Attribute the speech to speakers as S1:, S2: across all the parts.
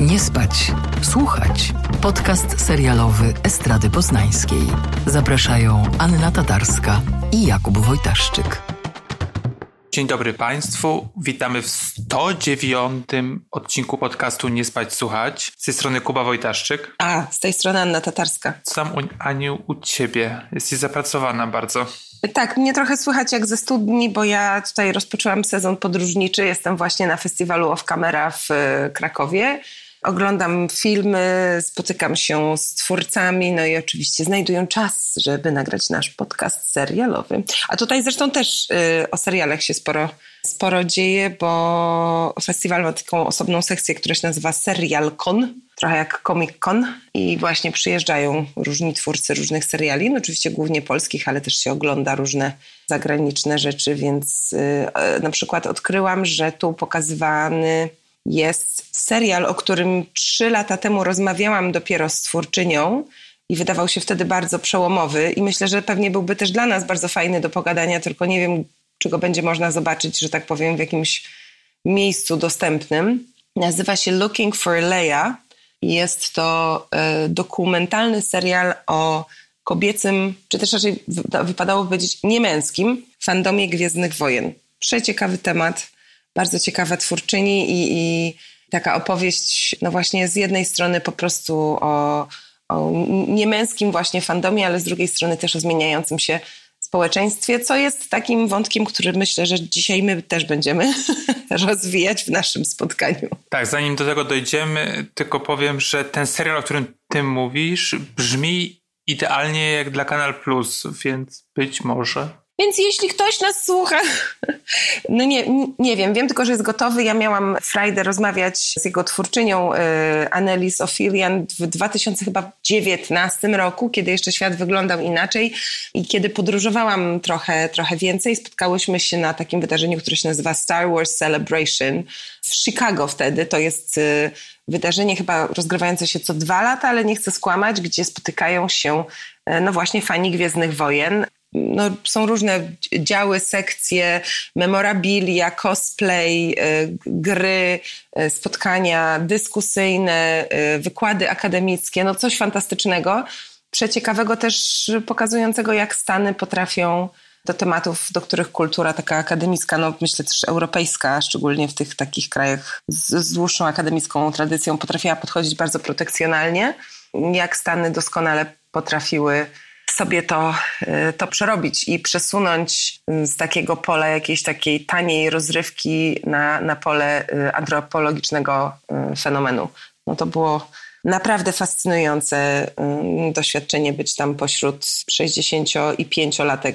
S1: Nie spać, słuchać. Podcast serialowy Estrady Poznańskiej. Zapraszają Anna Tatarska i Jakub Wojtaszczyk.
S2: Dzień dobry Państwu. Witamy w 109 odcinku podcastu Nie spać, słuchać. Z tej strony Kuba Wojtaszczyk.
S3: A, z tej strony Anna Tatarska.
S2: Co tam, Aniu, u Ciebie? Jesteś zapracowana bardzo.
S3: Tak, mnie trochę słychać jak ze studni, bo ja tutaj rozpoczęłam sezon podróżniczy. Jestem właśnie na festiwalu Off Camera w e, Krakowie. Oglądam filmy, spotykam się z twórcami, no i oczywiście znajduję czas, żeby nagrać nasz podcast serialowy. A tutaj zresztą też y, o serialach się sporo, sporo dzieje, bo festiwal ma taką osobną sekcję, która się nazywa Serialcon, trochę jak Comic Con i właśnie przyjeżdżają różni twórcy różnych seriali, no oczywiście głównie polskich, ale też się ogląda różne zagraniczne rzeczy, więc y, na przykład odkryłam, że tu pokazywany jest serial, o którym trzy lata temu rozmawiałam dopiero z twórczynią i wydawał się wtedy bardzo przełomowy i myślę, że pewnie byłby też dla nas bardzo fajny do pogadania, tylko nie wiem, czy go będzie można zobaczyć, że tak powiem, w jakimś miejscu dostępnym. Nazywa się Looking for Leia jest to y, dokumentalny serial o kobiecym, czy też raczej wypadało powiedzieć niemęskim fandomie Gwiezdnych Wojen. Przeciekawy temat bardzo ciekawa twórczyni i, i taka opowieść, no właśnie z jednej strony po prostu o, o niemęskim właśnie fandomie, ale z drugiej strony też o zmieniającym się społeczeństwie, co jest takim wątkiem, który myślę, że dzisiaj my też będziemy rozwijać w naszym spotkaniu.
S2: Tak, zanim do tego dojdziemy, tylko powiem, że ten serial, o którym ty mówisz, brzmi idealnie jak dla Kanal Plus, więc być może
S3: więc jeśli ktoś nas słucha, no nie, nie wiem, wiem tylko, że jest gotowy. Ja miałam frajdę rozmawiać z jego twórczynią y, Annelies Ophilian w 2019 roku, kiedy jeszcze świat wyglądał inaczej i kiedy podróżowałam trochę, trochę więcej. Spotkałyśmy się na takim wydarzeniu, które się nazywa Star Wars Celebration w Chicago wtedy. To jest y, wydarzenie chyba rozgrywające się co dwa lata, ale nie chcę skłamać, gdzie spotykają się y, no właśnie fani Gwiezdnych Wojen no, są różne działy, sekcje, memorabilia, cosplay, y, gry, y, spotkania dyskusyjne, y, wykłady akademickie, no coś fantastycznego, przeciekawego też pokazującego, jak Stany potrafią do tematów, do których kultura taka akademicka, no myślę też europejska, szczególnie w tych takich krajach z, z dłuższą akademicką tradycją, potrafiła podchodzić bardzo protekcjonalnie, jak Stany doskonale potrafiły sobie to, y, to przerobić i przesunąć z takiego pola jakiejś takiej taniej rozrywki na, na pole y, antropologicznego y, fenomenu. No to było naprawdę fascynujące doświadczenie być tam pośród 65-latek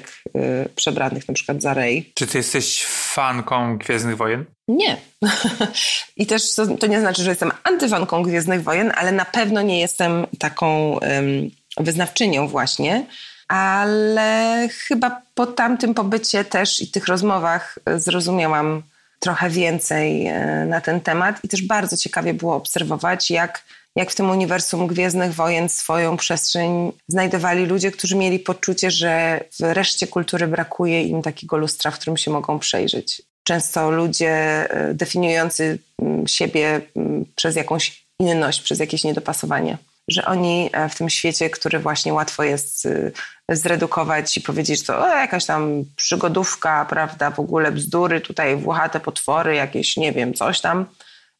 S3: przebranych na przykład za Rey.
S2: Czy ty jesteś fanką Gwiezdnych Wojen?
S3: Nie. I też to, to, nie znaczy, że jestem antyfanką Gwiezdnych Wojen, ale na pewno nie jestem taką um, wyznawczynią właśnie, ale chyba po tamtym pobycie też i tych rozmowach zrozumiałam trochę więcej e, na ten temat i też bardzo ciekawie było obserwować, jak, jak w tym uniwersum Gwiezdnych Wojen swoją przestrzeń znajdowali ludzie, którzy mieli poczucie, że w reszcie kultury brakuje im takiego lustra, w którym się mogą przejrzeć. Często ludzie e, definiujący siebie przez jakąś inność, przez jakieś niedopasowanie że oni e, w tym świecie, który właśnie łatwo jest y, zredukować i powiedzieć, że to o, jakaś tam przygodówka, prawda, w ogóle bzdury, tutaj włochate potwory, jakieś, nie wiem, coś tam,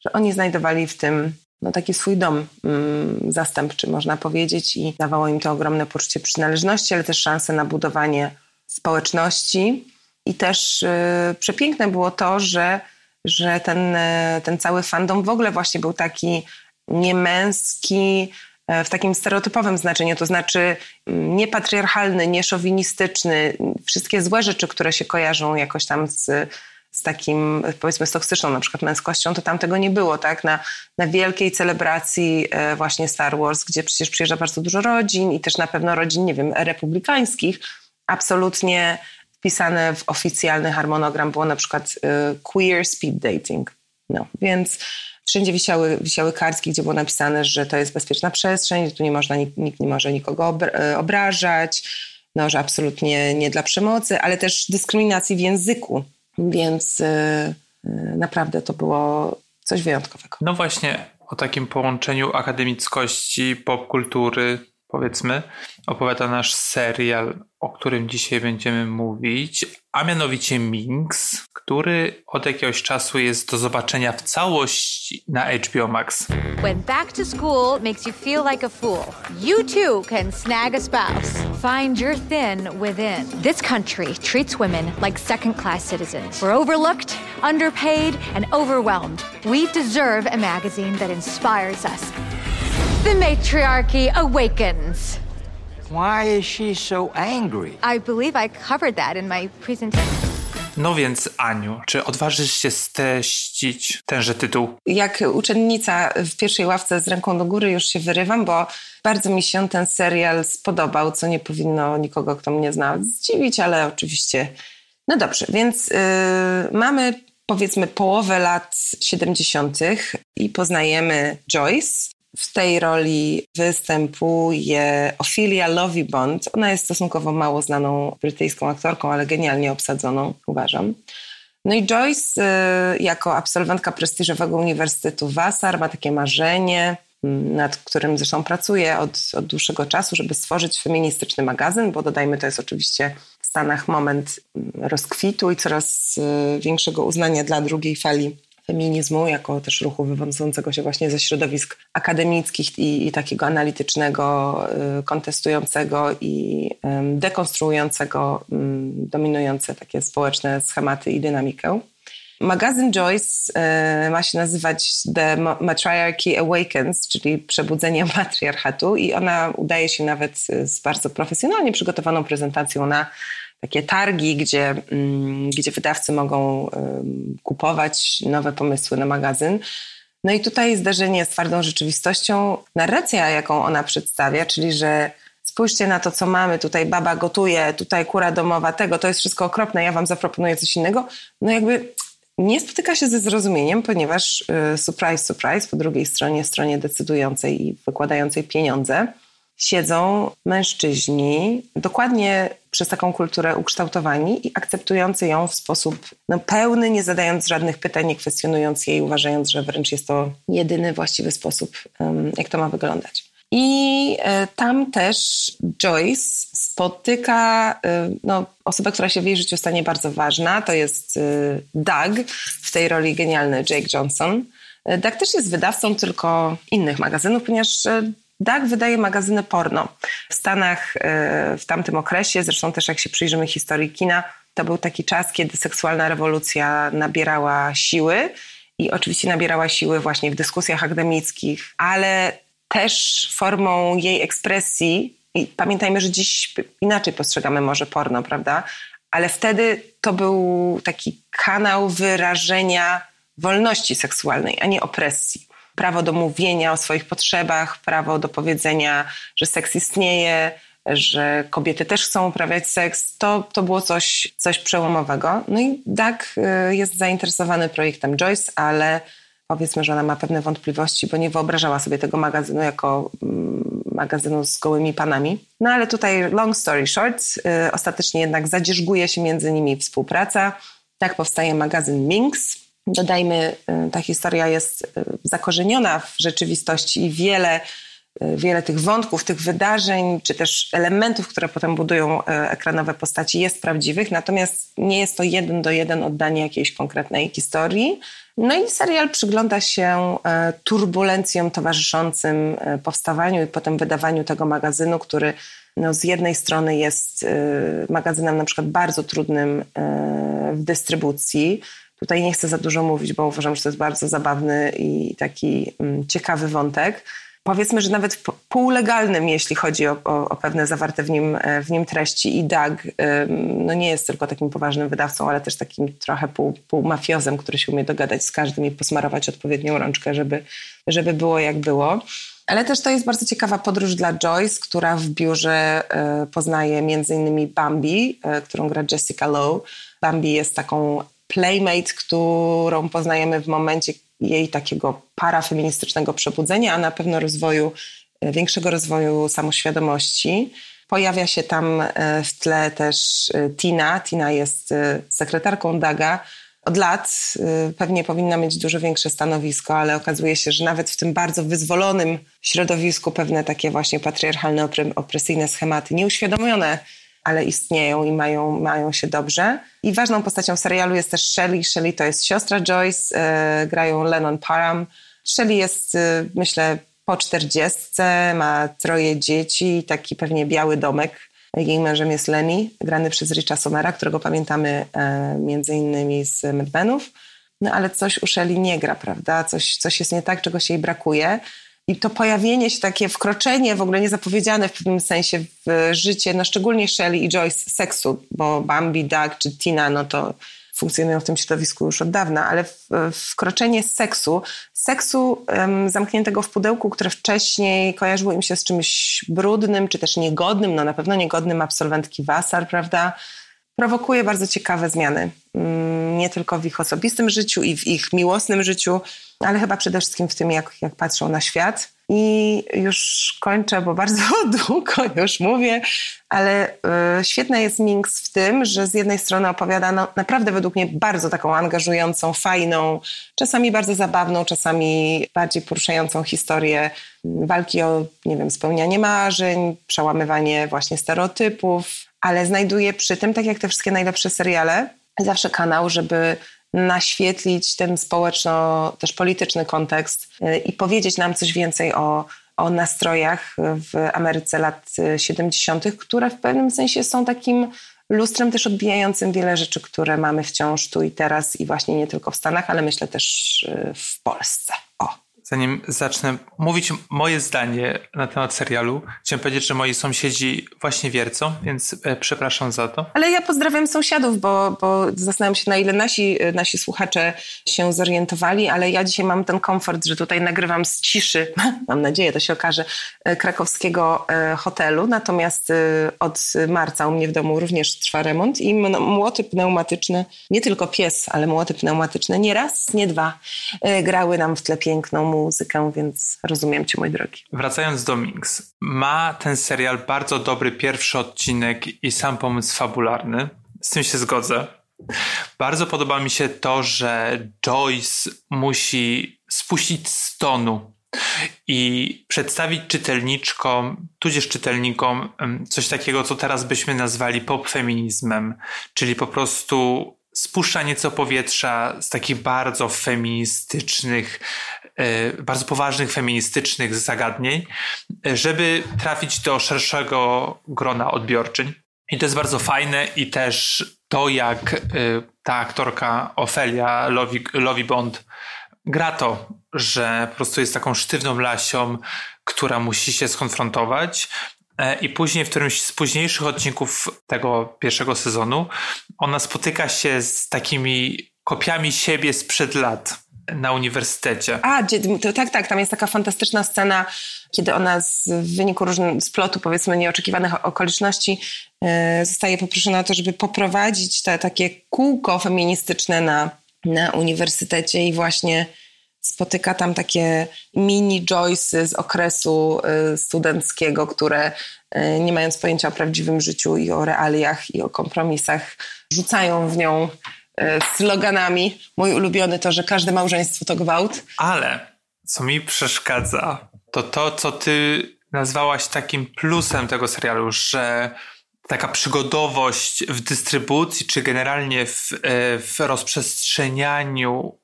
S3: że oni znajdowali w tym no, taki swój dom mm, zastępczy, można powiedzieć, i dawało im to ogromne poczucie przynależności, ale też szansę na budowanie społeczności. I też y, przepiękne było to, że, że ten, y, ten cały fandom w ogóle właśnie był taki niemęski, E, w takim stereotypowym znaczeniu, to znaczy mm, niepatriarchalny, nieszowinistyczny, wszystkie złe rzeczy, które się kojarzą jakoś tam z, z takim, powiedzmy, z toksyczną na przykład męskością, to tam tego nie było, tak? Na, na wielkiej celebracji e, właśnie Star Wars, gdzie przecież przyjeżdża bardzo dużo rodzin i też na pewno rodzin, nie wiem, republikańskich, absolutnie wpisane w oficjalny harmonogram było na przykład e, queer speed dating. No, więc Wszędzie wisiały, wisiały kartki, gdzie było napisane, że to jest bezpieczna przestrzeń, że tu nie można, nikt, nikt nie może nikogo e, obrażać, no, że absolutnie nie dla przemocy, ale też dyskryminacji w języku. Więc yy, naprawdę to było coś wyjątkowego.
S2: No właśnie, o takim połączeniu akademickości, popkultury, powiedzmy, opowiada nasz serial, o którym dzisiaj będziemy mówić, a mianowicie Minx, który od jakiegoś czasu jest do zobaczenia w całości na HBO Max. When back to school makes you feel like a fool, you too can snag a spouse. Find your thin within. This country treats women like second-class citizens. We're overlooked, underpaid, and overwhelmed. We deserve a magazine that inspires us. The matriarchy awakens. Why is she so angry? I believe I covered that in my presentation. No więc, Aniu, czy odważysz się steścić tenże tytuł?
S3: Jak uczennica w pierwszej ławce z ręką do góry już się wyrywam, bo bardzo mi się ten serial spodobał, co nie powinno nikogo, kto mnie zna, zdziwić, ale oczywiście. No dobrze, więc yy, mamy powiedzmy połowę lat 70. i poznajemy Joyce, w tej roli występuje Ophelia Lovibond. Ona jest stosunkowo mało znaną brytyjską aktorką, ale genialnie obsadzoną, uważam. No i Joyce, y, jako absolwentka prestiżowego Uniwersytetu Vassar, ma takie marzenie, mm, nad którym zresztą pracuje od, od dłuższego czasu, żeby stworzyć feministyczny magazyn, bo dodajmy, to jest oczywiście w Stanach moment mm, rozkwitu i coraz y, większego uznania dla drugiej fali feminizmu, jako też ruchu wywodzącego się właśnie ze środowisk akademickich i, i takiego analitycznego, y, kontestującego i dekonstruującego dominujące takie społeczne schematy i dynamikę. Magazyn Joyce y, ma się nazywać The Matriarchy Awakens, czyli Przebudzenie Matriarchatu i ona udaje się nawet z bardzo profesjonalnie przygotowaną prezentacją na takie targi, gdzie, mm, gdzie wydawcy mogą kupować nowe pomysły na magazyn. No i tutaj zdarzenie z twardą rzeczywistością, narracja, jaką ona przedstawia, czyli że spójrzcie na to, co mamy, tutaj baba gotuje, tutaj kura domowa, tego, to jest wszystko okropne, ja wam zaproponuję coś innego. No jakby nie spotyka się ze zrozumieniem, ponieważ y, surprise, surprise, po drugiej stronie, stronie decydującej i wykładającej pieniądze, siedzą mężczyźni, dokładnie przez taką kulturę ukształtowani i akceptujący ją w sposób no, pełny, nie zadając żadnych pytań, nie kwestionując jej, uważając, że wręcz jest to jedyny właściwy sposób, jak to ma wyglądać. I e, tam też Joyce spotyka e, no, osobę, która się w jej życiu stanie bardzo ważna. To jest e, Doug, w tej roli genialny Jake Johnson. Doug też jest wydawcą tylko innych magazynów, ponieważ DAG wydaje magazyny porno. W Stanach e, w tamtym okresie, zresztą też jak się przyjrzymy historii kina, to był taki czas, kiedy seksualna rewolucja nabierała siły i oczywiście nabierała siły właśnie w dyskusjach akademickich, ale też formą jej ekspresji. I pamiętajmy, że dziś inaczej postrzegamy może porno, prawda? Ale wtedy to był taki kanał wyrażenia wolności seksualnej, a nie opresji prawo do mówienia o swoich potrzebach, prawo do powiedzenia, że seks istnieje, że kobiety też chcą uprawiać seks, to, to było coś, coś przełomowego. No i Doug y, jest zainteresowany projektem Joyce, ale powiedzmy, że ona ma pewne wątpliwości, bo nie wyobrażała sobie tego magazynu jako mm, magazynu z gołymi panami. No ale tutaj long story short, y, ostatecznie jednak zadzierzguje się między nimi współpraca. Tak powstaje magazyn Minx, Dodajmy, y, ta historia jest y, zakorzeniona w rzeczywistości i wiele, y, wiele tych wątków, tych wydarzeń, czy też elementów, które potem budują ekranowe postaci, jest prawdziwych, natomiast nie jest to jeden do jeden oddanie jakiejś konkretnej historii. No i serial przygląda się turbulencjom towarzyszącym powstawaniu i potem wydawaniu tego magazynu, który no, z jednej strony jest magazynem na przykład bardzo trudnym w dystrybucji, Tutaj nie chcę za dużo mówić, bo uważam, że to jest bardzo zabawny i taki mm, ciekawy wątek. Powiedzmy, że nawet półlegalnym, jeśli chodzi o, o, o, pewne zawarte w nim, e, w nim treści. I Doug no nie jest tylko takim poważnym wydawcą, ale też takim trochę pół, półmafiozem, który się umie dogadać z każdym i posmarować odpowiednią rączkę, żeby, żeby było jak było. Ale też to jest bardzo ciekawa podróż dla Joyce, która w biurze e, poznaje między innymi Bambi, e, którą gra Jessica Lowe. Bambi jest taką playmate, którą poznajemy w momencie jej takiego parafeministycznego przebudzenia, a na pewno rozwoju, e, większego rozwoju samoświadomości. Pojawia się tam e, w tle też e, Tina. Tina jest sekretarką Daga, od lat pewnie powinna mieć dużo większe stanowisko, ale okazuje się, że nawet w tym bardzo wyzwolonym środowisku pewne takie właśnie patriarchalne, opresyjne schematy, nieuświadomione, ale istnieją i mają, mają się dobrze. I ważną postacią serialu jest też Shelley. Shelley to jest siostra Joyce, e, grają Lennon Parham. Shelley jest, e, myślę, po czterdziestce, ma troje dzieci, taki pewnie biały domek jej mężem jest Lenny, grany przez Richa Somera, którego pamiętamy e, między innymi z Madmenów. No ale coś u Shelley nie gra, prawda? Coś, coś jest nie tak, czegoś jej brakuje. I to pojawienie się, takie wkroczenie w ogóle niezapowiedziane w pewnym sensie w życie, no szczególnie Shelley i Joyce, seksu, bo Bambi, Doug czy Tina, no to funkcjonują w tym środowisku już od dawna, ale wkroczenie seksu, seksu um, zamkniętego w pudełku, które wcześniej kojarzyło im się z czymś brudnym, czy też niegodnym, no na pewno niegodnym absolwentki Wasar, prawda? Prowokuje bardzo ciekawe zmiany. Um, nie tylko w ich osobistym życiu i w ich miłosnym życiu, ale chyba przede wszystkim w tym, jak, jak patrzą na świat. I już kończę, bo bardzo długo już mówię, ale y, jest Minx w tym, że z jednej strony opowiada no, naprawdę według mnie bardzo taką angażującą, fajną, czasami bardzo zabawną, czasami bardziej poruszającą historię walki o, nie wiem, spełnianie marzeń, przełamywanie właśnie stereotypów, ale znajduje przy tym, tak jak te wszystkie najlepsze seriale, zawsze kanał, żeby naświetlić ten społeczno, też polityczny kontekst y, i powiedzieć nam coś więcej o, o nastrojach w Ameryce lat 70., które w pewnym sensie są takim lustrem też odbijającym wiele rzeczy, które mamy wciąż tu i teraz i właśnie nie tylko w Stanach, ale myślę też y, w Polsce.
S2: Zanim zacznę mówić moje zdanie na temat serialu, chciałem powiedzieć, że moi sąsiedzi właśnie wiercą, więc e, przepraszam za to.
S3: Ale ja pozdrawiam sąsiadów, bo, bo zastanawiam się, na ile nasi, e, nasi słuchacze się zorientowali, ale ja dzisiaj mam ten komfort, że tutaj nagrywam z ciszy, mam nadzieję, to się okaże, e, krakowskiego hotelu. Natomiast od marca u mnie w domu również trwa remont i młoty pneumatyczne, nie tylko pies, ale młoty pneumatyczne, nie raz, nie dwa, grały nam w tle piękną muzykę, więc rozumiem cię, mój drogi.
S2: Wracając do Minx. Ma ten serial bardzo dobry pierwszy odcinek i sam pomysł fabularny. Z tym się zgodzę. Bardzo podoba mi się to, że Joyce musi spuścić z tonu i przedstawić czytelniczkom, tudzież czytelnikom, coś takiego, co teraz byśmy nazwali popfeminizmem, czyli po prostu spuszcza nieco powietrza z takich bardzo feministycznych, e, bardzo poważnych feministycznych zagadnień, żeby trafić do szerszego grona odbiorczyń. I to jest bardzo fajne i też to, jak e, ta aktorka Ofelia Lovi Bond gra to, że po prostu jest taką sztywną lasią, która musi się skonfrontować I później w którymś z późniejszych odcinków tego pierwszego sezonu ona spotyka się z takimi kopiami siebie sprzed lat na uniwersytecie.
S3: A, to, tak, tak, tam jest taka fantastyczna scena, kiedy ona z, w wyniku różnych splotu, powiedzmy, nieoczekiwanych okoliczności yy, zostaje poproszona o to, żeby poprowadzić te takie kółko feministyczne na, na uniwersytecie i właśnie spotyka tam takie mini Joyce z okresu y, studenckiego, które y, nie mając pojęcia o prawdziwym życiu i o realiach i o kompromisach, rzucają w nią y, sloganami. Mój ulubiony to, że każde małżeństwo to gwałt.
S2: Ale co mi przeszkadza, to to, co ty nazwałaś takim plusem tego serialu, że taka przygodowość w dystrybucji, czy generalnie w, w rozprzestrzenianiu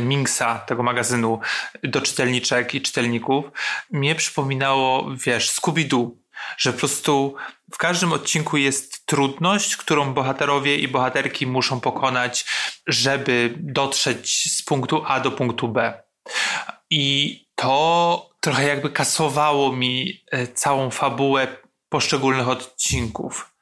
S2: Minksa, tego magazynu, do czytelniczek i czytelników, mnie przypominało, wiesz, Scooby-Doo, że po prostu w każdym odcinku jest trudność, którą bohaterowie i bohaterki muszą pokonać, żeby dotrzeć z punktu A do punktu B. I to trochę jakby kasowało mi e, całą fabułę poszczególnych odcinków.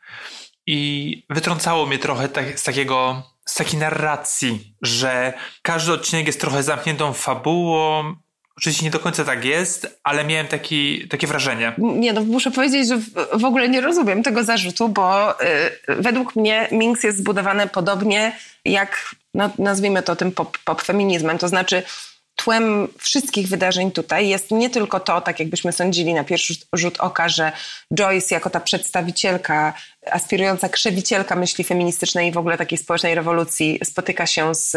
S2: I wytrącało mnie trochę tak, z takiego z takiej narracji, że każdy odcinek jest trochę zamkniętą fabułą. Oczywiście nie do końca tak jest, ale miałem taki, takie wrażenie.
S3: Nie, no muszę powiedzieć, że w, ogóle nie rozumiem tego zarzutu, bo y, według mnie Minx jest zbudowane podobnie jak, no, nazwijmy to tym pop, pop feminizmem. To znaczy, tłem wszystkich wydarzeń tutaj jest nie tylko to, tak jakbyśmy sądzili na pierwszy rzut oka, że Joyce jako ta przedstawicielka, aspirująca krzewicielka myśli feministycznej i w ogóle takiej społecznej rewolucji spotyka się z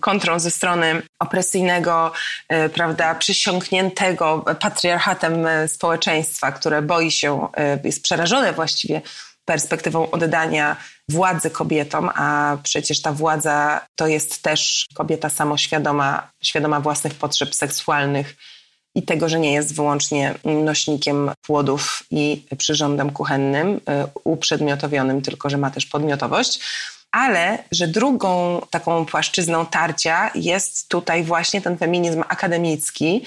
S3: kontrą ze strony opresyjnego, e, prawda, przysiągniętego patriarchatem e, społeczeństwa, które boi się, e, jest przerażone właściwie perspektywą oddania władzy kobietom, a przecież ta władza to jest też kobieta samoświadoma, świadoma własnych potrzeb seksualnych i tego, że nie jest wyłącznie nośnikiem płodów i przyrządem kuchennym, y, uprzedmiotowionym, tylko że ma też podmiotowość. Ale że drugą taką płaszczyzną tarcia jest tutaj właśnie ten feminizm akademicki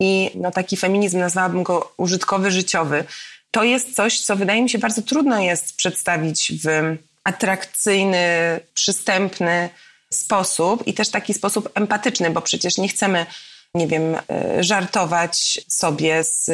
S3: i no taki feminizm, nazwałabym go użytkowy, życiowy. To jest coś, co wydaje mi się bardzo trudno jest przedstawić w atrakcyjny, przystępny sposób i też taki sposób empatyczny, bo przecież nie chcemy, nie wiem, e, żartować sobie z,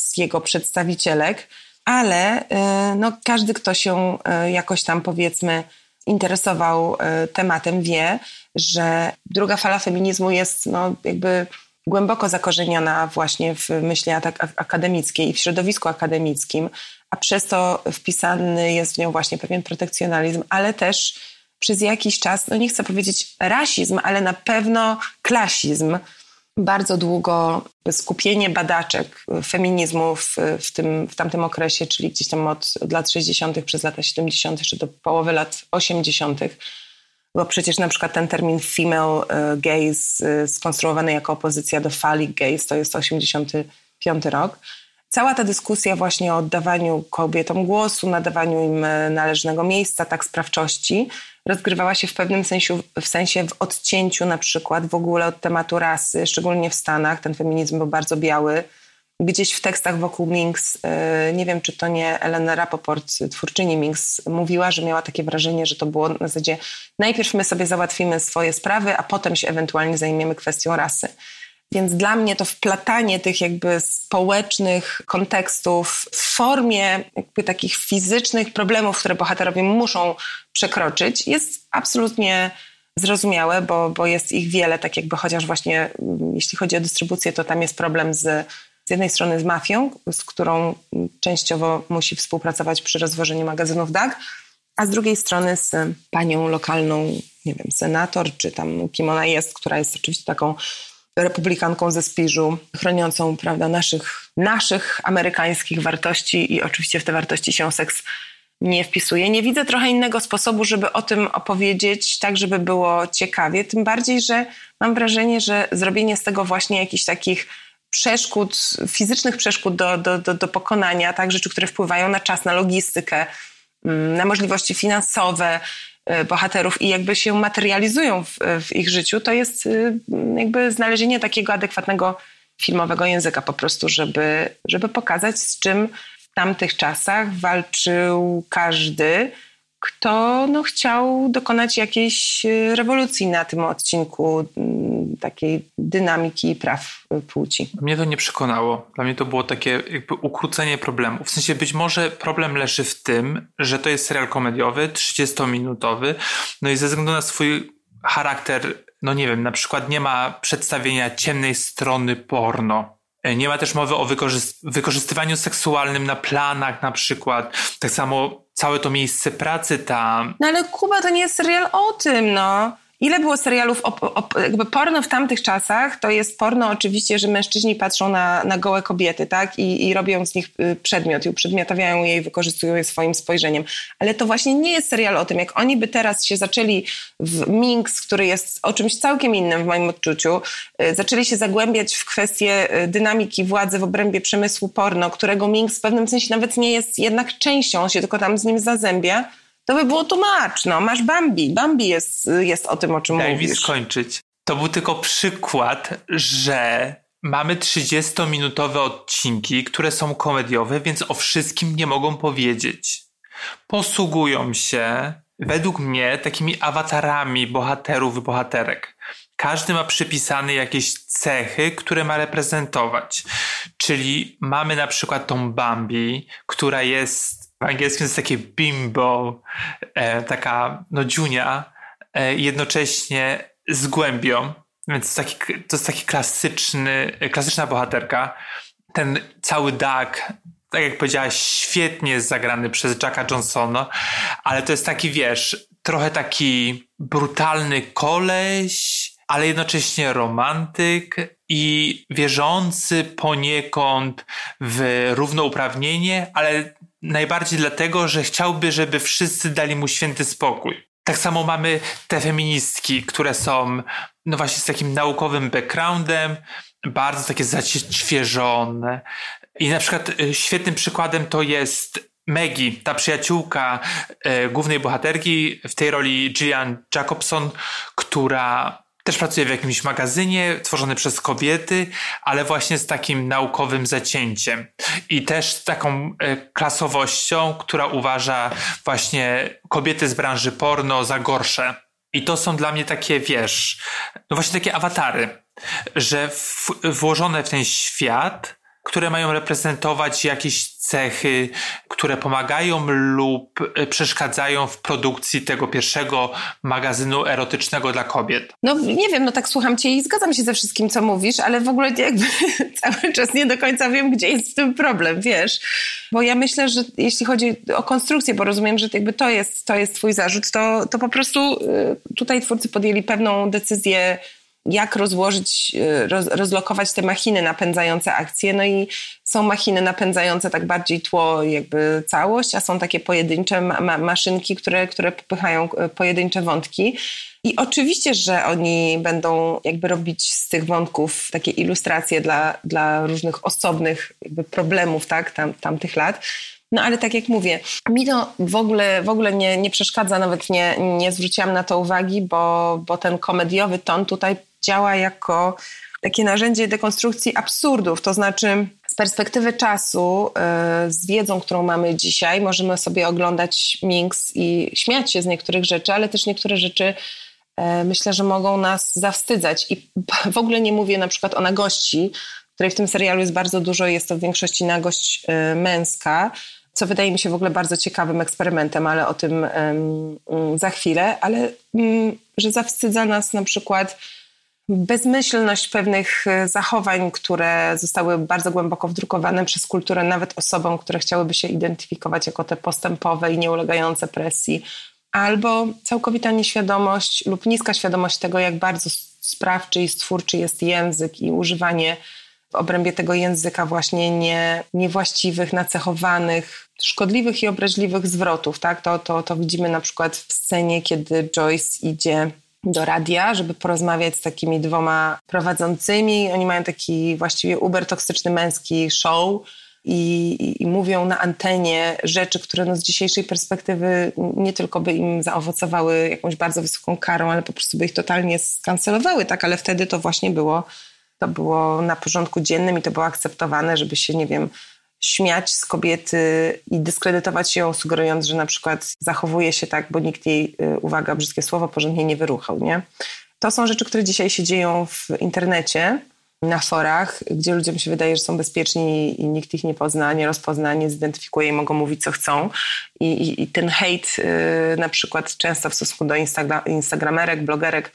S3: z jego przedstawicielek, ale e, no, każdy, kto się e, jakoś tam powiedzmy interesował tematem, wie, że druga fala feminizmu jest no, jakby głęboko zakorzeniona właśnie w myśli akademickiej i w środowisku akademickim, a przez to wpisany jest w nią właśnie pewien protekcjonalizm, ale też przez jakiś czas, no nie chcę powiedzieć rasizm, ale na pewno klasizm. Bardzo długo skupienie badaczek feminizmu w, w, tym, w tamtym okresie, czyli gdzieś tam od, od lat 60. przez lata 70. jeszcze do połowy lat 80., bo przecież na przykład ten termin female e, gaze e, skonstruowany jako opozycja do phallic gaze to jest 85 rok. Cała ta dyskusja właśnie o oddawaniu kobietom głosu, nadawaniu im należnego miejsca, tak sprawczości, rozgrywała się w pewnym sensie, w sensie w odcięciu na przykład w ogóle od tematu rasy, szczególnie w Stanach. Ten feminizm był bardzo biały. Gdzieś w tekstach wokół Minks, e, nie wiem czy to nie Elena Rapoport, twórczyni Minks, mówiła, że miała takie wrażenie, że to było na zasadzie najpierw my sobie załatwimy swoje sprawy, a potem się ewentualnie zajmiemy kwestią rasy. Więc dla mnie to wplatanie tych jakby społecznych kontekstów w formie jakby takich fizycznych problemów, które bohaterowie muszą przekroczyć, jest absolutnie zrozumiałe, bo, bo jest ich wiele, tak jakby chociaż właśnie mm, jeśli chodzi o dystrybucję, to tam jest problem z, z jednej strony z mafią, z którą częściowo musi współpracować przy rozwożeniu magazynów DAG, a z drugiej strony z panią lokalną, nie wiem, senator, czy tam kim ona jest, która jest oczywiście taką republikanką ze Spiżu, chroniącą prawda, naszych, naszych amerykańskich wartości i oczywiście w te wartości się seks nie wpisuje. Nie widzę trochę innego sposobu, żeby o tym opowiedzieć, tak żeby było ciekawie. Tym bardziej, że mam wrażenie, że zrobienie z tego właśnie jakichś takich przeszkód, fizycznych przeszkód do, do, do, do pokonania, tak, rzeczy, które wpływają na czas, na logistykę, mm, na możliwości finansowe, bohaterów i jakby się materializują w, w, ich życiu, to jest y, jakby znalezienie takiego adekwatnego filmowego języka po prostu, żeby, żeby pokazać z czym w tamtych czasach walczył każdy, kto no, chciał dokonać jakiejś y, rewolucji na tym odcinku takiej dynamiki praw y, płci.
S2: Mnie to nie przekonało. Dla mnie to było takie jakby ukrócenie problemu. W sensie być może problem leży w tym, że to jest serial komediowy, 30-minutowy, no i ze względu na swój charakter, no nie wiem, na przykład nie ma przedstawienia ciemnej strony porno. E, nie ma też mowy o wykorzystywaniu seksualnym na planach na przykład. Tak samo całe to miejsce pracy tam.
S3: No ale Kuba to nie jest serial o tym, no. Ile było serialów, o, o, jakby porno w tamtych czasach, to jest porno oczywiście, że mężczyźni patrzą na, na gołe kobiety, tak? I, I robią z nich y, przedmiot uprzedmiotawiają je i wykorzystują je swoim spojrzeniem. Ale to właśnie nie jest serial o tym. Jak oni by teraz się zaczęli w Minx, który jest o czymś całkiem innym w moim odczuciu, y, zaczęli się zagłębiać w kwestie y, dynamiki władzy w obrębie przemysłu porno, którego Minx w pewnym sensie nawet nie jest jednak częścią, on się tylko tam z nim zazębia, to by było tłumacz, no. Masz Bambi. Bambi jest, jest o tym, o czym Daj mówisz.
S2: mi skończyć. To był tylko przykład, że mamy 30-minutowe odcinki, które są komediowe, więc o wszystkim nie mogą powiedzieć. Posługują się, według mnie, takimi awatarami bohaterów i bohaterek. Każdy ma przypisane jakieś cechy, które ma reprezentować. Czyli mamy na przykład tą Bambi, która jest w angielskim jest takie bimbo, e, taka no dziunia, e, jednocześnie z głębią, Więc taki, to jest taki klasyczny, klasyczna bohaterka. Ten cały Doug, tak jak powiedziałaś, świetnie jest zagrany przez Jacka Johnsona, ale to jest taki, wiesz, trochę taki brutalny koleś, ale jednocześnie romantyk i wierzący poniekąd w równouprawnienie, ale najbardziej dlatego, że chciałby, żeby wszyscy dali mu święty spokój. Tak samo mamy te feministki, które są no właśnie z takim naukowym backgroundem, bardzo takie zaćwieżone. I na przykład y, świetnym przykładem to jest Maggie, ta przyjaciółka e, głównej bohaterki, w tej roli Gillian Jacobson, która też pracuje w jakimś magazynie tworzony przez kobiety, ale właśnie z takim naukowym zacięciem. I też z taką e, klasowością, która uważa właśnie kobiety z branży porno za gorsze. I to są dla mnie takie, wiesz, no właśnie takie awatary, że w, włożone w ten świat, które mają reprezentować jakieś cechy, które pomagają lub e, przeszkadzają w produkcji tego pierwszego magazynu erotycznego dla kobiet?
S3: No nie wiem, no tak słucham cię i zgadzam się ze wszystkim, co mówisz, ale w ogóle jakby cały czas nie do końca wiem, gdzie jest w tym problem, wiesz? Bo ja myślę, że jeśli chodzi o konstrukcję, bo rozumiem, że jakby to jest, to jest twój zarzut, to, to po prostu y, tutaj twórcy podjęli pewną decyzję jak rozłożyć, y, roz, rozlokować te machiny napędzające akcje. No i są machiny napędzające tak bardziej tło, jakby całość, a są takie pojedyncze ma maszynki, które, które popychają y, pojedyncze wątki. I oczywiście, że oni będą jakby robić z tych wątków takie ilustracje dla, dla różnych osobnych jakby problemów tak, tam, tamtych lat. No ale tak jak mówię, mi to w ogóle, w ogóle nie, nie przeszkadza, nawet nie, nie zwróciłam na to uwagi, bo, bo ten komediowy ton tutaj działa jako takie narzędzie dekonstrukcji absurdów. To znaczy, z perspektywy czasu, y, z wiedzą, którą mamy dzisiaj, możemy sobie oglądać Minx i śmiać się z niektórych rzeczy, ale też niektóre rzeczy y, myślę, że mogą nas zawstydzać. I w ogóle nie mówię na przykład o nagości, której w tym serialu jest bardzo dużo, jest to w większości nagość y, męska, co wydaje mi się w ogóle bardzo ciekawym eksperymentem, ale o tym za chwilę, ale mm, że zawstydza nas na przykład bezmyślność pewnych e, zachowań, które zostały bardzo głęboko wdrukowane przez kulturę, nawet osobom, które chciałyby się identyfikować jako te postępowe i nieulegające presji, albo całkowita nieświadomość lub niska świadomość tego, jak bardzo sprawczy i stwórczy jest język i używanie w obrębie tego języka właśnie nie, niewłaściwych, nacechowanych, szkodliwych i obraźliwych zwrotów. Tak? To, to, to widzimy na przykład w scenie, kiedy Joyce idzie do radia, żeby porozmawiać z takimi dwoma prowadzącymi. Oni mają taki właściwie uber toksyczny męski show i, i, i, mówią na antenie rzeczy, które no z dzisiejszej perspektywy nie tylko by im zaowocowały jakąś bardzo wysoką karą, ale po prostu by ich totalnie skancelowały, tak? Ale wtedy to właśnie było, to było na porządku dziennym i to było akceptowane, żeby się, nie wiem, śmiać z kobiety i dyskredytować ją, sugerując, że na przykład zachowuje się tak, bo nikt jej, y, uwaga, brzydkie słowo, porządnie nie wyruchał, nie? To są rzeczy, które dzisiaj się dzieją w internecie, na forach, gdzie ludziom się wydaje, że są bezpieczni i nikt ich nie pozna, nie rozpozna, nie zidentyfikuje i mogą mówić, co chcą. I, i, i ten hejt yy, na przykład często w stosunku do Instagram, instagramerek, blogerek,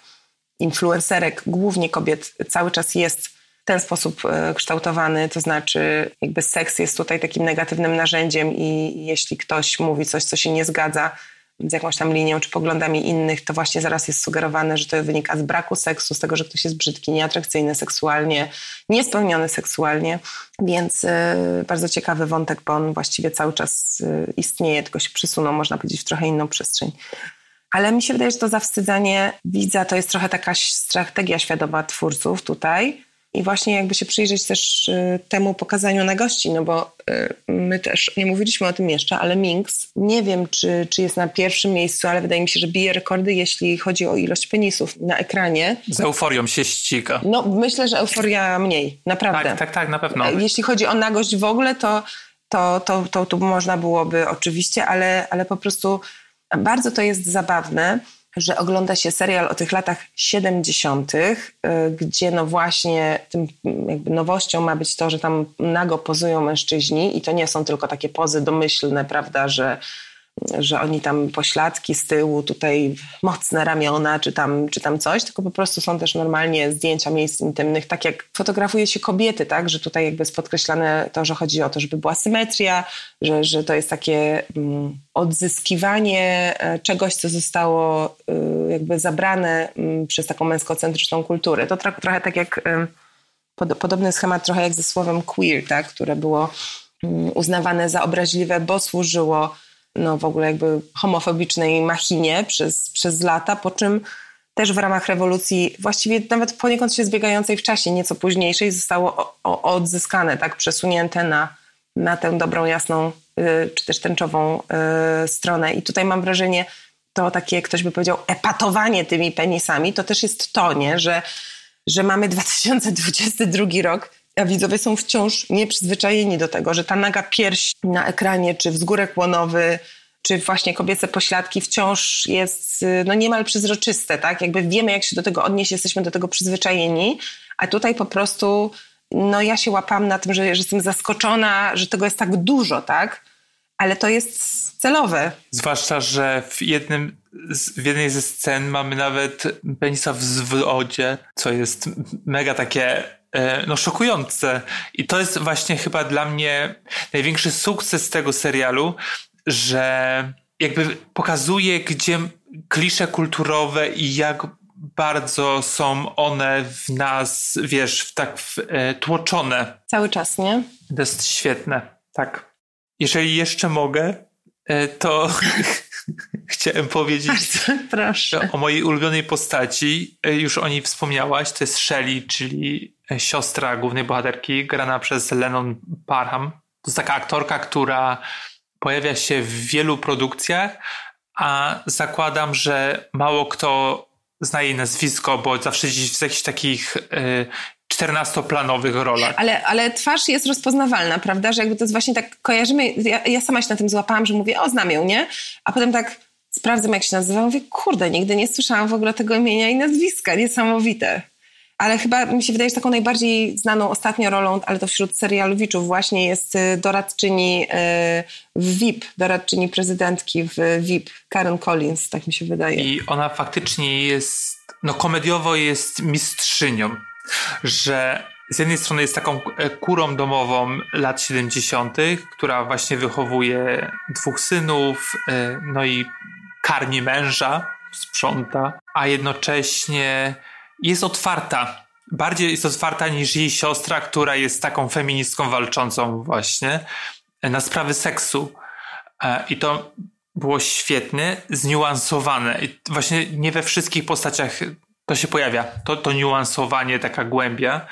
S3: influencerek, głównie kobiet, cały czas jest ten sposób e, kształtowany, to znaczy jakby seks jest tutaj takim negatywnym narzędziem i jeśli ktoś mówi coś, co się nie zgadza z jakąś tam linią czy poglądami innych, to właśnie zaraz jest sugerowane, że to wynika z braku seksu, z tego, że ktoś jest brzydki, nieatrakcyjny seksualnie, niespełniony seksualnie, więc e, bardzo ciekawy wątek, bo on właściwie cały czas e, istnieje, tylko się przysunął, można powiedzieć, w trochę inną przestrzeń. Ale mi się wydaje, że to zawstydzanie widza to jest trochę taka strategia świadoma twórców tutaj, i właśnie jakby się przyjrzeć też y, temu pokazaniu na gości, no bo y, my też nie mówiliśmy o tym jeszcze, ale Minx, nie wiem czy, czy jest na pierwszym miejscu, ale wydaje mi się, że bije rekordy, jeśli chodzi o ilość penisów na ekranie.
S2: Z euforią się ściga.
S3: No myślę, że euforia mniej, naprawdę.
S2: Tak, tak, tak, na pewno.
S3: Jeśli chodzi o nagość w ogóle, to, to, to, to, to można byłoby oczywiście, ale, ale po prostu bardzo to jest zabawne że ogląda się serial o tych latach 70., y, gdzie no właśnie tym nowością ma być to, że tam nago pozują mężczyźni i to nie są tylko takie pozy domyślne, prawda, że że oni tam pośladki z tyłu, tutaj mocne ramiona, czy tam, czy tam coś, tylko po prostu są też normalnie zdjęcia miejsc intymnych, tak jak fotografuje się kobiety, tak, że tutaj jakby jest podkreślane to, że chodzi o to, żeby była symetria, że, że to jest takie mm, odzyskiwanie e, czegoś, co zostało y, jakby zabrane y, przez taką męskocentryczną kulturę. To trochę tak jak... Pod, podobny schemat trochę jak ze słowem queer, tak, które było mm, uznawane za obraźliwe, bo służyło no, w ogóle jakby homofobicznej machinie przez, przez lata, po czym też w ramach rewolucji, właściwie nawet poniekąd się zbiegającej w czasie, nieco późniejszej, zostało o, o, odzzyskane, tak, przesunięte na, na tę dobrą, jasną, y, czy też tęczową y, stronę. I tutaj mam wrażenie, to takie, ktoś by powiedział, epatowanie tymi penisami, to też jest to, nie, że że mamy 2022 rok, a widzowie są wciąż nieprzyzwyczajeni do tego, że ta naga pierś na ekranie, czy wzgórek łonowy, czy właśnie kobiece pośladki wciąż jest no niemal przezroczyste, tak? Jakby wiemy, jak się do tego odnieść, jesteśmy do tego przyzwyczajeni, a tutaj po prostu no ja się łapam na tym, że, że jestem zaskoczona, że tego jest tak dużo, tak? Ale to jest celowe.
S2: Zwłaszcza, że w jednym w jednej ze scen mamy nawet penisa w zwrocie, co jest mega takie no szokujące. I to jest właśnie chyba dla mnie największy sukces tego serialu, że jakby pokazuje, gdzie klisze kulturowe i jak bardzo są one w nas, wiesz, w tak w, e, tłoczone.
S3: Cały czas, nie?
S2: To jest świetne, tak. Jeżeli jeszcze mogę, e, to chciałem powiedzieć
S3: Bardzo proszę.
S2: o mojej ulubionej postaci. E, już o niej wspomniałaś, to jest Shelly, czyli e, siostra głównej bohaterki, grana przez Lennon Parham. To jest taka aktorka, która pojawia się w wielu produkcjach, a zakładam, że mało kto zna jej nazwisko, bo zawsze gdzieś w jakichś takich y, 14-planowych rolach.
S3: Ale, ale twarz jest rozpoznawalna, prawda? Że jakby to jest właśnie tak, kojarzymy, ja, ja sama się na tym złapałam, że mówię, o znam ją, nie? A potem tak sprawdzam jak się nazywa, mówię, kurde, nigdy nie słyszałam w ogóle tego imienia i nazwiska, niesamowite. Ale chyba mi się wydaje, że taką najbardziej znaną ostatnio rolą, ale to wśród serialowiczów właśnie jest y, doradczyni y, w VIP, doradczyni prezydentki w VIP, Karen Collins, tak mi się wydaje.
S2: I ona faktycznie jest, no komediowo jest mistrzynią że z jednej strony jest taką e, kurą domową lat 70., która właśnie wychowuje dwóch synów, e, no i karmi męża, sprząta, a jednocześnie jest otwarta. Bardziej jest otwarta niż jej siostra, która jest taką feministką walczącą właśnie e, na sprawy seksu. I to było świetne, zniuansowane. I właśnie nie we wszystkich postaciach to się pojawia, to, to niuansowanie, taka głębia.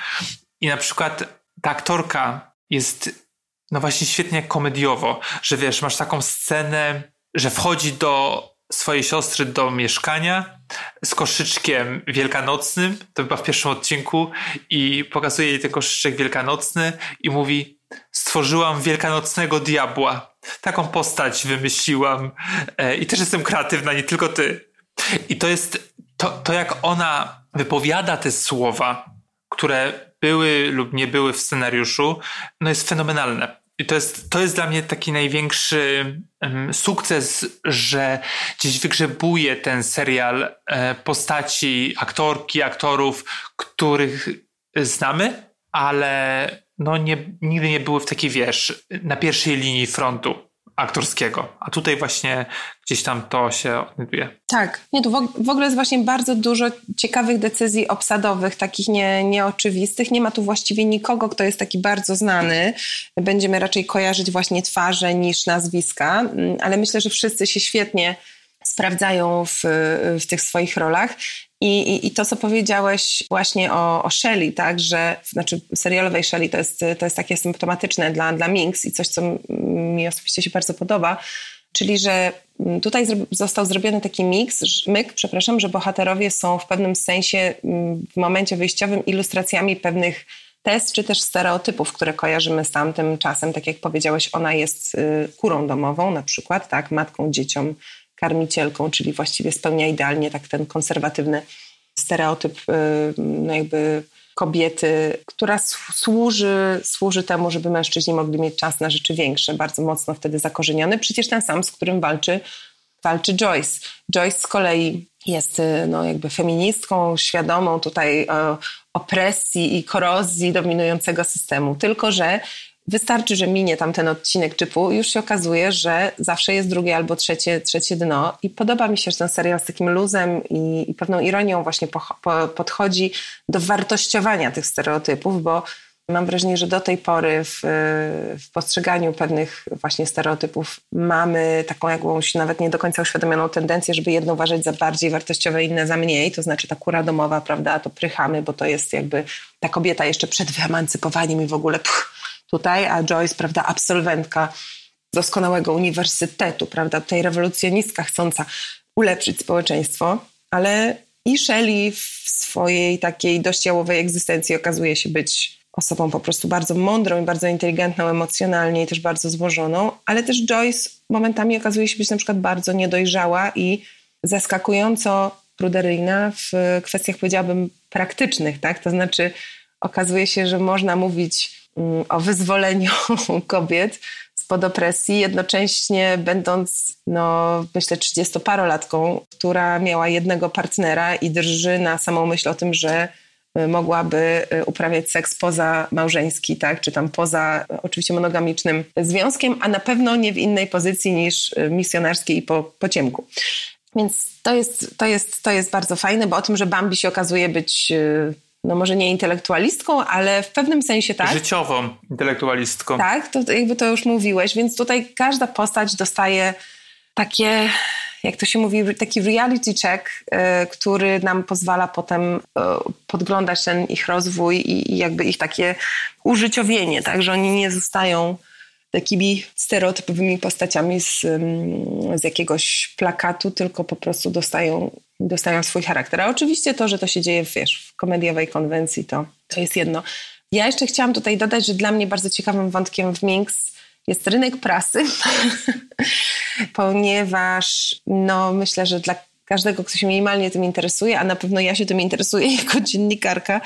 S2: I na przykład ta aktorka jest no właśnie świetnie komediowo, że wiesz, masz taką scenę, że wchodzi do swojej siostry do mieszkania z koszyczkiem wielkanocnym, to chyba w pierwszym odcinku, i pokazuje jej ten koszyczek wielkanocny i mówi: Stworzyłam wielkanocnego diabła. Taką postać wymyśliłam e, i też jestem kreatywna, nie tylko ty. I to jest to, to jak ona wypowiada te słowa, które były lub nie były w scenariuszu, no jest fenomenalne. I to jest, to jest dla mnie taki największy um, sukces, że gdzieś wygrzebuje ten serial e, postaci, aktorki, aktorów, których znamy, ale no nie, nigdy nie były w takiej, wiesz, na pierwszej linii frontu aktorskiego. A tutaj właśnie gdzieś tam to się odnajduje.
S3: Tak, nie, tu w ogóle jest właśnie bardzo dużo ciekawych decyzji obsadowych, takich nie, nieoczywistych. Nie ma tu właściwie nikogo, kto jest taki bardzo znany. Będziemy raczej kojarzyć właśnie twarze niż nazwiska, mm, ale myślę, że wszyscy się świetnie sprawdzają w, w tych swoich rolach. I, i, I, to, co powiedziałeś właśnie o, o Shelley, tak, że, znaczy serialowej Shelley, to jest, to jest takie symptomatyczne dla, dla Minx i coś, co mi osobiście się bardzo podoba, czyli że tutaj został zrobiony taki mix, myk, przepraszam, że bohaterowie są w pewnym sensie w momencie wyjściowym ilustracjami pewnych test czy też stereotypów, które kojarzymy z tamtym czasem. Tak jak powiedziałeś, ona jest y, kurą domową na przykład, tak, matką, dzieciom, karmicielką, czyli właściwie spełnia idealnie tak ten konserwatywny stereotyp y, no jakby kobiety, która służy, służy temu, żeby mężczyźni mogli mieć czas na rzeczy większe, bardzo mocno wtedy zakorzeniony. Przecież ten sam, z którym walczy, walczy Joyce. Joyce z kolei jest y, no, jakby feministką, świadomą tutaj opresji i korozji dominującego systemu. Tylko, że wystarczy, że minie tam ten odcinek czypu, już się okazuje, że zawsze jest drugie albo trzecie, trzecie dno. I podoba mi się, że ten serial z takim luzem i, i pewną ironią właśnie po, po, podchodzi do wartościowania tych stereotypów, bo Mam wrażenie, że do tej pory w, w, postrzeganiu pewnych właśnie stereotypów mamy taką jakąś nawet nie do końca uświadomioną tendencję, żeby jedno uważać za bardziej wartościowe, inne za mniej. To znaczy ta kura domowa, prawda, to prychamy, bo to jest jakby ta kobieta jeszcze przed wyemancypowaniem i w ogóle pch, tutaj, a Joyce, prawda, absolwentka doskonałego uniwersytetu, prawda, tej rewolucjonistka chcąca ulepszyć społeczeństwo, ale i Shelley w swojej takiej dość jałowej egzystencji okazuje się być osobą po prostu bardzo mądrą i bardzo inteligentną emocjonalnie i też bardzo złożoną, ale też Joyce momentami okazuje się być na przykład bardzo niedojrzała i zaskakująco pruderyjna w kwestiach, powiedziałabym, praktycznych, tak? To znaczy okazuje się, że można mówić o wyzwoleniu kobiet spod opresji, jednocześnie będąc, no myślę, 30-parolatką, która miała jednego partnera i drży na samą myśl o tym, że Y, mogłaby y, uprawiać seks poza małżeński, tak, czy tam poza y, oczywiście monogamicznym związkiem, a na pewno nie w innej pozycji niż misjonarskiej i po, po ciemku. Więc to jest, to, jest, to jest bardzo fajne, bo o tym, że Bambi się okazuje być no może nie intelektualistką, ale w pewnym sensie tak.
S2: Życiową intelektualistką.
S3: Tak, to jakby to już mówiłeś, więc tutaj każda postać dostaje takie jak to się mówi, taki reality check, e, który nam pozwala potem e, podglądać ten ich rozwój i jakby ich takie użyciowienie, tak, że oni nie zostają takimi stereotypowymi postaciami z, z jakiegoś plakatu, tylko po prostu dostają, dostają swój charakter. A oczywiście to, że to się dzieje wiesz, w komediowej konwencji, to, to jest jedno. Ja jeszcze chciałam tutaj dodać, że dla mnie bardzo ciekawym wątkiem w Minx jest rynek prasy, ponieważ no, myślę, że dla każdego, kto się minimalnie tym interesuje, a na pewno ja się tym interesuję jako dziennikarka,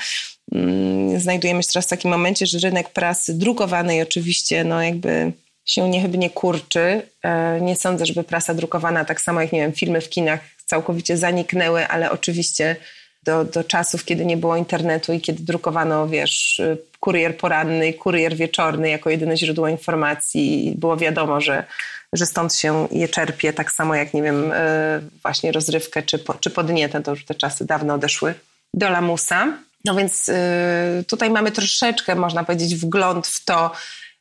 S3: mm, znajdujemy się teraz w takim momencie, że rynek prasy drukowanej oczywiście no jakby się niechybnie kurczy. E, nie sądzę, żeby prasa drukowana, tak samo jak nie wiem, filmy w kinach całkowicie zaniknęły, ale oczywiście do, do czasów, kiedy nie było internetu i kiedy drukowano, wiesz, kurier poranny, kurier wieczorny jako jedyne źródło informacji było wiadomo, że, że stąd się je czerpie, tak samo jak, nie wiem, e, właśnie rozrywkę czy, czy podnietę, to już te czasy dawno odeszły do lamusa. No więc e, tutaj mamy troszeczkę, można powiedzieć, wgląd w to,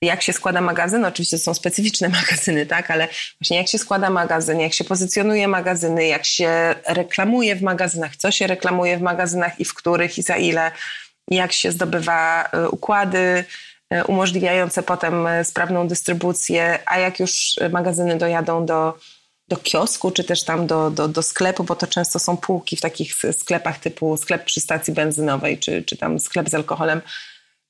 S3: jak się składa magazyn. Oczywiście są specyficzne magazyny, tak, ale właśnie jak się składa magazyn, jak się pozycjonuje magazyny, jak się reklamuje w magazynach, co się reklamuje w magazynach i w których i za ile, jak się zdobywa e, układy e, umożliwiające potem e, sprawną dystrybucję, a jak już magazyny dojadą do, do kiosku, czy też tam do, do, do sklepu, bo to często są półki w takich sklepach typu sklep przy stacji benzynowej, czy, czy tam sklep z alkoholem,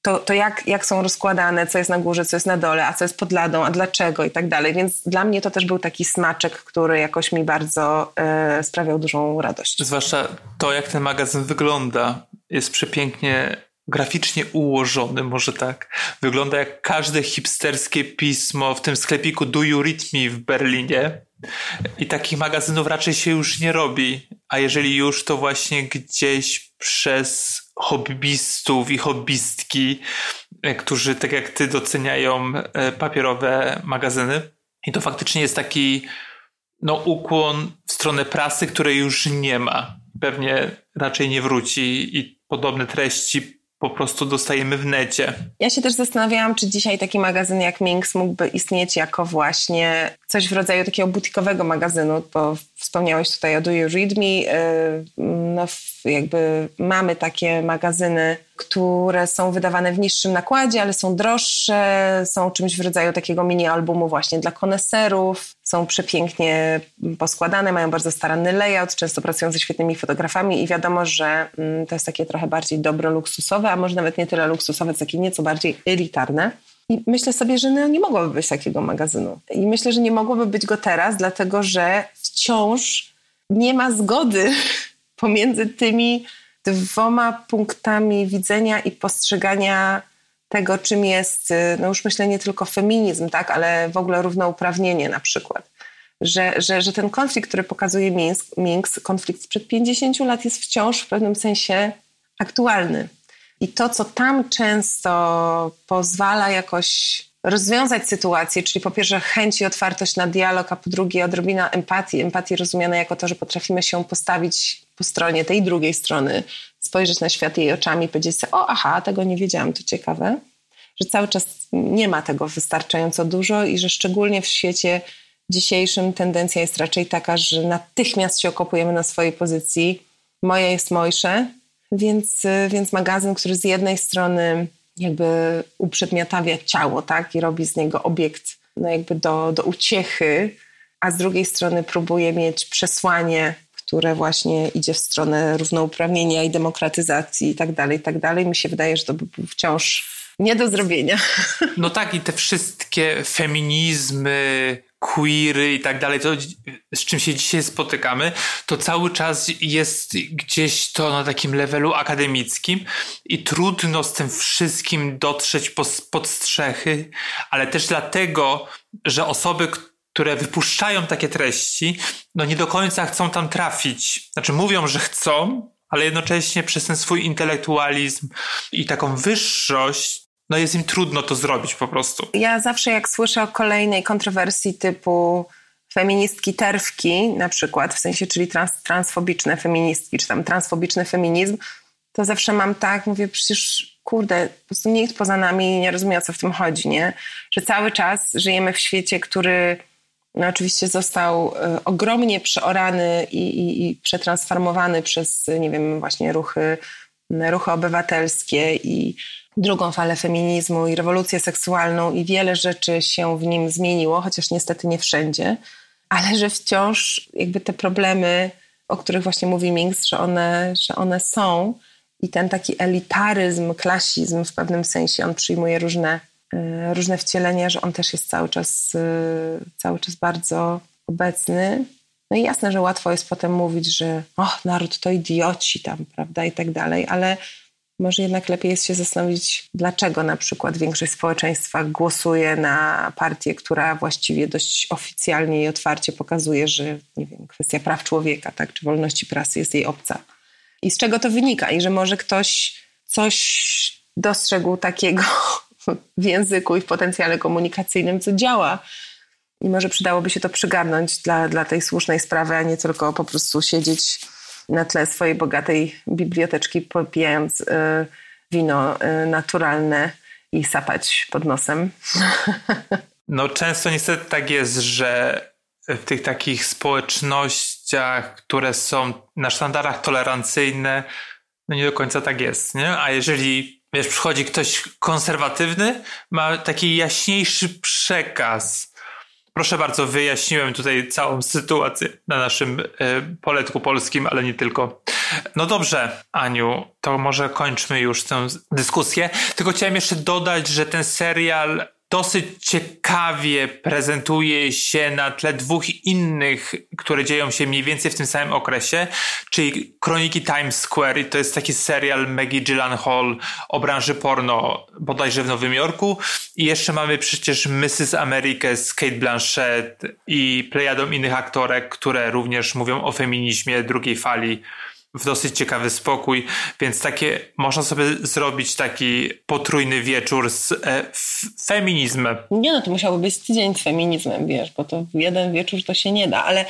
S3: to, to jak, jak są rozkładane, co jest na górze, co jest na dole, a co jest pod ladą, a dlaczego i tak dalej. Więc dla mnie to też był taki smaczek, który jakoś mi bardzo e, sprawiał dużą radość.
S2: Zwłaszcza to, jak ten magazyn wygląda, jest przepięknie graficznie ułożony, może tak. Wygląda jak każde hipsterskie pismo w tym sklepiku Do You Read Me w Berlinie. I takich magazynów raczej się już nie robi. A jeżeli już, to właśnie gdzieś przez hobbystów i hobbystki, e, którzy tak jak ty doceniają e, papierowe magazyny. I to faktycznie jest taki no, ukłon w stronę prasy, której już nie ma. Pewnie raczej nie wróci i podobne treści po prostu dostajemy w necie.
S3: Ja się też zastanawiałam, czy dzisiaj taki magazyn jak Minx mógłby istnieć jako właśnie coś w rodzaju takiego butikowego magazynu, bo wspomniałeś tutaj o Do You Read Me. Y, no, jakby mamy takie magazyny, które są wydawane w niższym nakładzie, ale są droższe, są czymś w rodzaju takiego mini albumu właśnie dla koneserów, są przepięknie poskładane, mają bardzo staranny layout, często pracują ze świetnymi fotografami i wiadomo, że mm, to jest takie trochę bardziej dobro luksusowe, a może nawet nie tyle luksusowe, co takie nieco bardziej elitarne. I myślę sobie, że no, nie mogłoby być takiego magazynu. I myślę, że nie mogłoby być go teraz, dlatego że wciąż nie ma zgody pomiędzy tymi dwoma punktami widzenia i postrzegania tego, czym jest, y, no już myślę nie tylko feminizm, tak, ale w ogóle równouprawnienie na przykład. Że, że, że ten konflikt, który pokazuje Minsk, Minsk, konflikt sprzed 50 lat jest wciąż w pewnym sensie aktualny. I to, co tam często pozwala jakoś rozwiązać sytuację, czyli po pierwsze chęć i otwartość na dialog, a po drugie odrobina empatii. Empatii rozumiana jako to, że potrafimy się postawić po stronie tej drugiej strony, spojrzeć na świat jej oczami i powiedzieć sobie, o aha, tego nie wiedziałam, to ciekawe. Że cały czas nie ma tego wystarczająco dużo i że szczególnie w świecie dzisiejszym tendencja jest raczej taka, że natychmiast się okopujemy na swojej pozycji. Moje jest mojsze, więc, więc magazyn, który z jednej strony jakby uprzedmiotawia ciało, tak, i robi z niego obiekt no jakby do, do uciechy, a z drugiej strony próbuje mieć przesłanie, które właśnie idzie w stronę równouprawnienia i demokratyzacji i tak dalej, i tak dalej. Mi się wydaje, że to by był wciąż nie do zrobienia.
S2: No tak, i te wszystkie feminizmy, queery i tak dalej, to z czym się dzisiaj spotykamy, to cały czas jest gdzieś to na takim levelu akademickim i trudno z tym wszystkim dotrzeć pod strzechy, ale też dlatego, że osoby, które wypuszczają takie treści, no nie do końca chcą tam trafić. Znaczy mówią, że chcą, ale jednocześnie przez ten swój intelektualizm i taką wyższość no jest im trudno to zrobić po prostu.
S3: Ja zawsze jak słyszę o kolejnej kontrowersji typu feministki terwki na przykład, w sensie, czyli trans, transfobiczne feministki, czy tam transfobiczny feminizm, to zawsze mam tak, mówię, przecież kurde, po prostu nikt poza nami nie rozumie, o co w tym chodzi, nie? Że cały czas żyjemy w świecie, który no oczywiście został y, ogromnie przeorany i, i, i przetransformowany przez, nie wiem, właśnie ruchy, ruchy obywatelskie i drugą falę feminizmu i rewolucję seksualną i wiele rzeczy się w nim zmieniło, chociaż niestety nie wszędzie, ale że wciąż jakby te problemy, o których właśnie mówi Minks, że one, że one są i ten taki elitaryzm, klasizm w pewnym sensie, on przyjmuje różne, różne wcielenia, że on też jest cały czas, e, cały czas bardzo obecny. No i jasne, że łatwo jest potem mówić, że o, naród to idioci tam, prawda, i tak dalej, ale może jednak lepiej jest się zastanowić, dlaczego na przykład większość społeczeństwa głosuje na partię, która właściwie dość oficjalnie i otwarcie pokazuje, że nie wiem, kwestia praw człowieka tak, czy wolności prasy jest jej obca. I z czego to wynika? I że może ktoś coś dostrzegł takiego w języku i w potencjale komunikacyjnym, co działa. I może przydałoby się to przygarnąć dla, dla tej słusznej sprawy, a nie tylko po prostu siedzieć na tle swojej bogatej biblioteczki, popijając y, wino y, naturalne i sapać pod nosem.
S2: No często niestety tak jest, że w tych takich społecznościach, które są na sztandarach tolerancyjne, no nie do końca tak jest, nie? A jeżeli, wiesz, przychodzi ktoś konserwatywny, ma taki jaśniejszy przekaz, Proszę bardzo, wyjaśniłem tutaj całą sytuację na naszym y, poletku polskim, ale nie tylko. No dobrze, Aniu, to może kończmy już tę dyskusję. Tylko chciałem jeszcze dodać, że ten serial dosyć ciekawie prezentuje się na tle dwóch innych, które dzieją się mniej więcej w tym samym okresie, czyli Kroniki Times Square i to jest taki serial Maggie Gyllenhaal o branży porno bodajże w Nowym Jorku i jeszcze mamy przecież Mrs. America z Kate Blanchett i plejadą innych aktorek, które również mówią o feminizmie drugiej fali w dosyć ciekawy spokój, więc takie można sobie zrobić taki potrójny wieczór z e, feminizmem.
S3: Nie no, to musiałby być tydzień z feminizmem, wiesz, bo to jeden wieczór to się nie da, ale,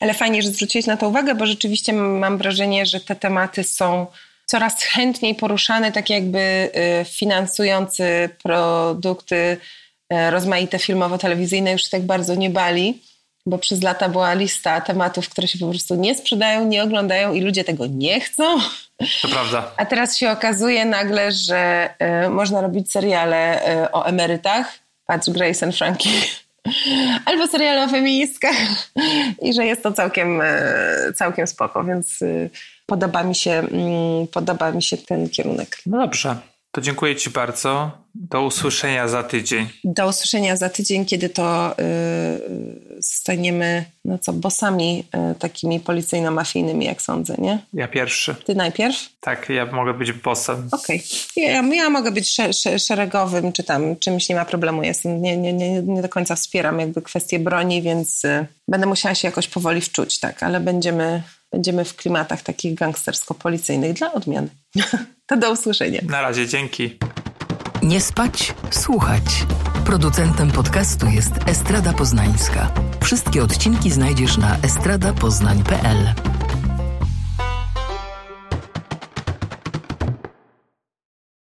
S3: ale fajnie, że zwróciłeś na to uwagę, bo rzeczywiście mam wrażenie, że te tematy są coraz chętniej poruszane, tak jakby y, finansujący produkty y, rozmaite filmowo-telewizyjne już tak bardzo nie bali bo przez lata była lista tematów, które się po prostu nie sprzedają, nie oglądają i ludzie tego nie chcą.
S2: To prawda.
S3: A teraz się okazuje nagle, że y, można robić seriale y, o emerytach. Patrz Grace and Frankie. Albo seriale o feministkach. I że jest to całkiem, y, całkiem spoko, więc podoba mi, się, mm, podoba mi się ten kierunek.
S2: No dobrze. To dziękuję Ci bardzo. Do usłyszenia za tydzień.
S3: Do usłyszenia za tydzień, kiedy to yy, zostaniemy, no co, bossami yy, takimi policyjno-mafijnymi, jak sądzę, nie?
S2: Ja pierwszy.
S3: Ty najpierw?
S2: Tak, ja mogę być bossem.
S3: Okej. Okay. Ja, ja mogę być sze, sze, szeregowym, czy tam czymś nie ma problemu. Jestem, nie, nie, nie, nie do końca wspieram jakby kwestię broni, więc yy, będę musiała się jakoś powoli wczuć, tak, ale będziemy, będziemy w klimatach takich gangstersko-policyjnych dla odmiany. to do usłyszenia.
S2: Na razie, dzięki.
S1: Nie spać, słuchać. Producentem podcastu jest Estrada Poznańska. Wszystkie odcinki znajdziesz na estradapoznań.pl.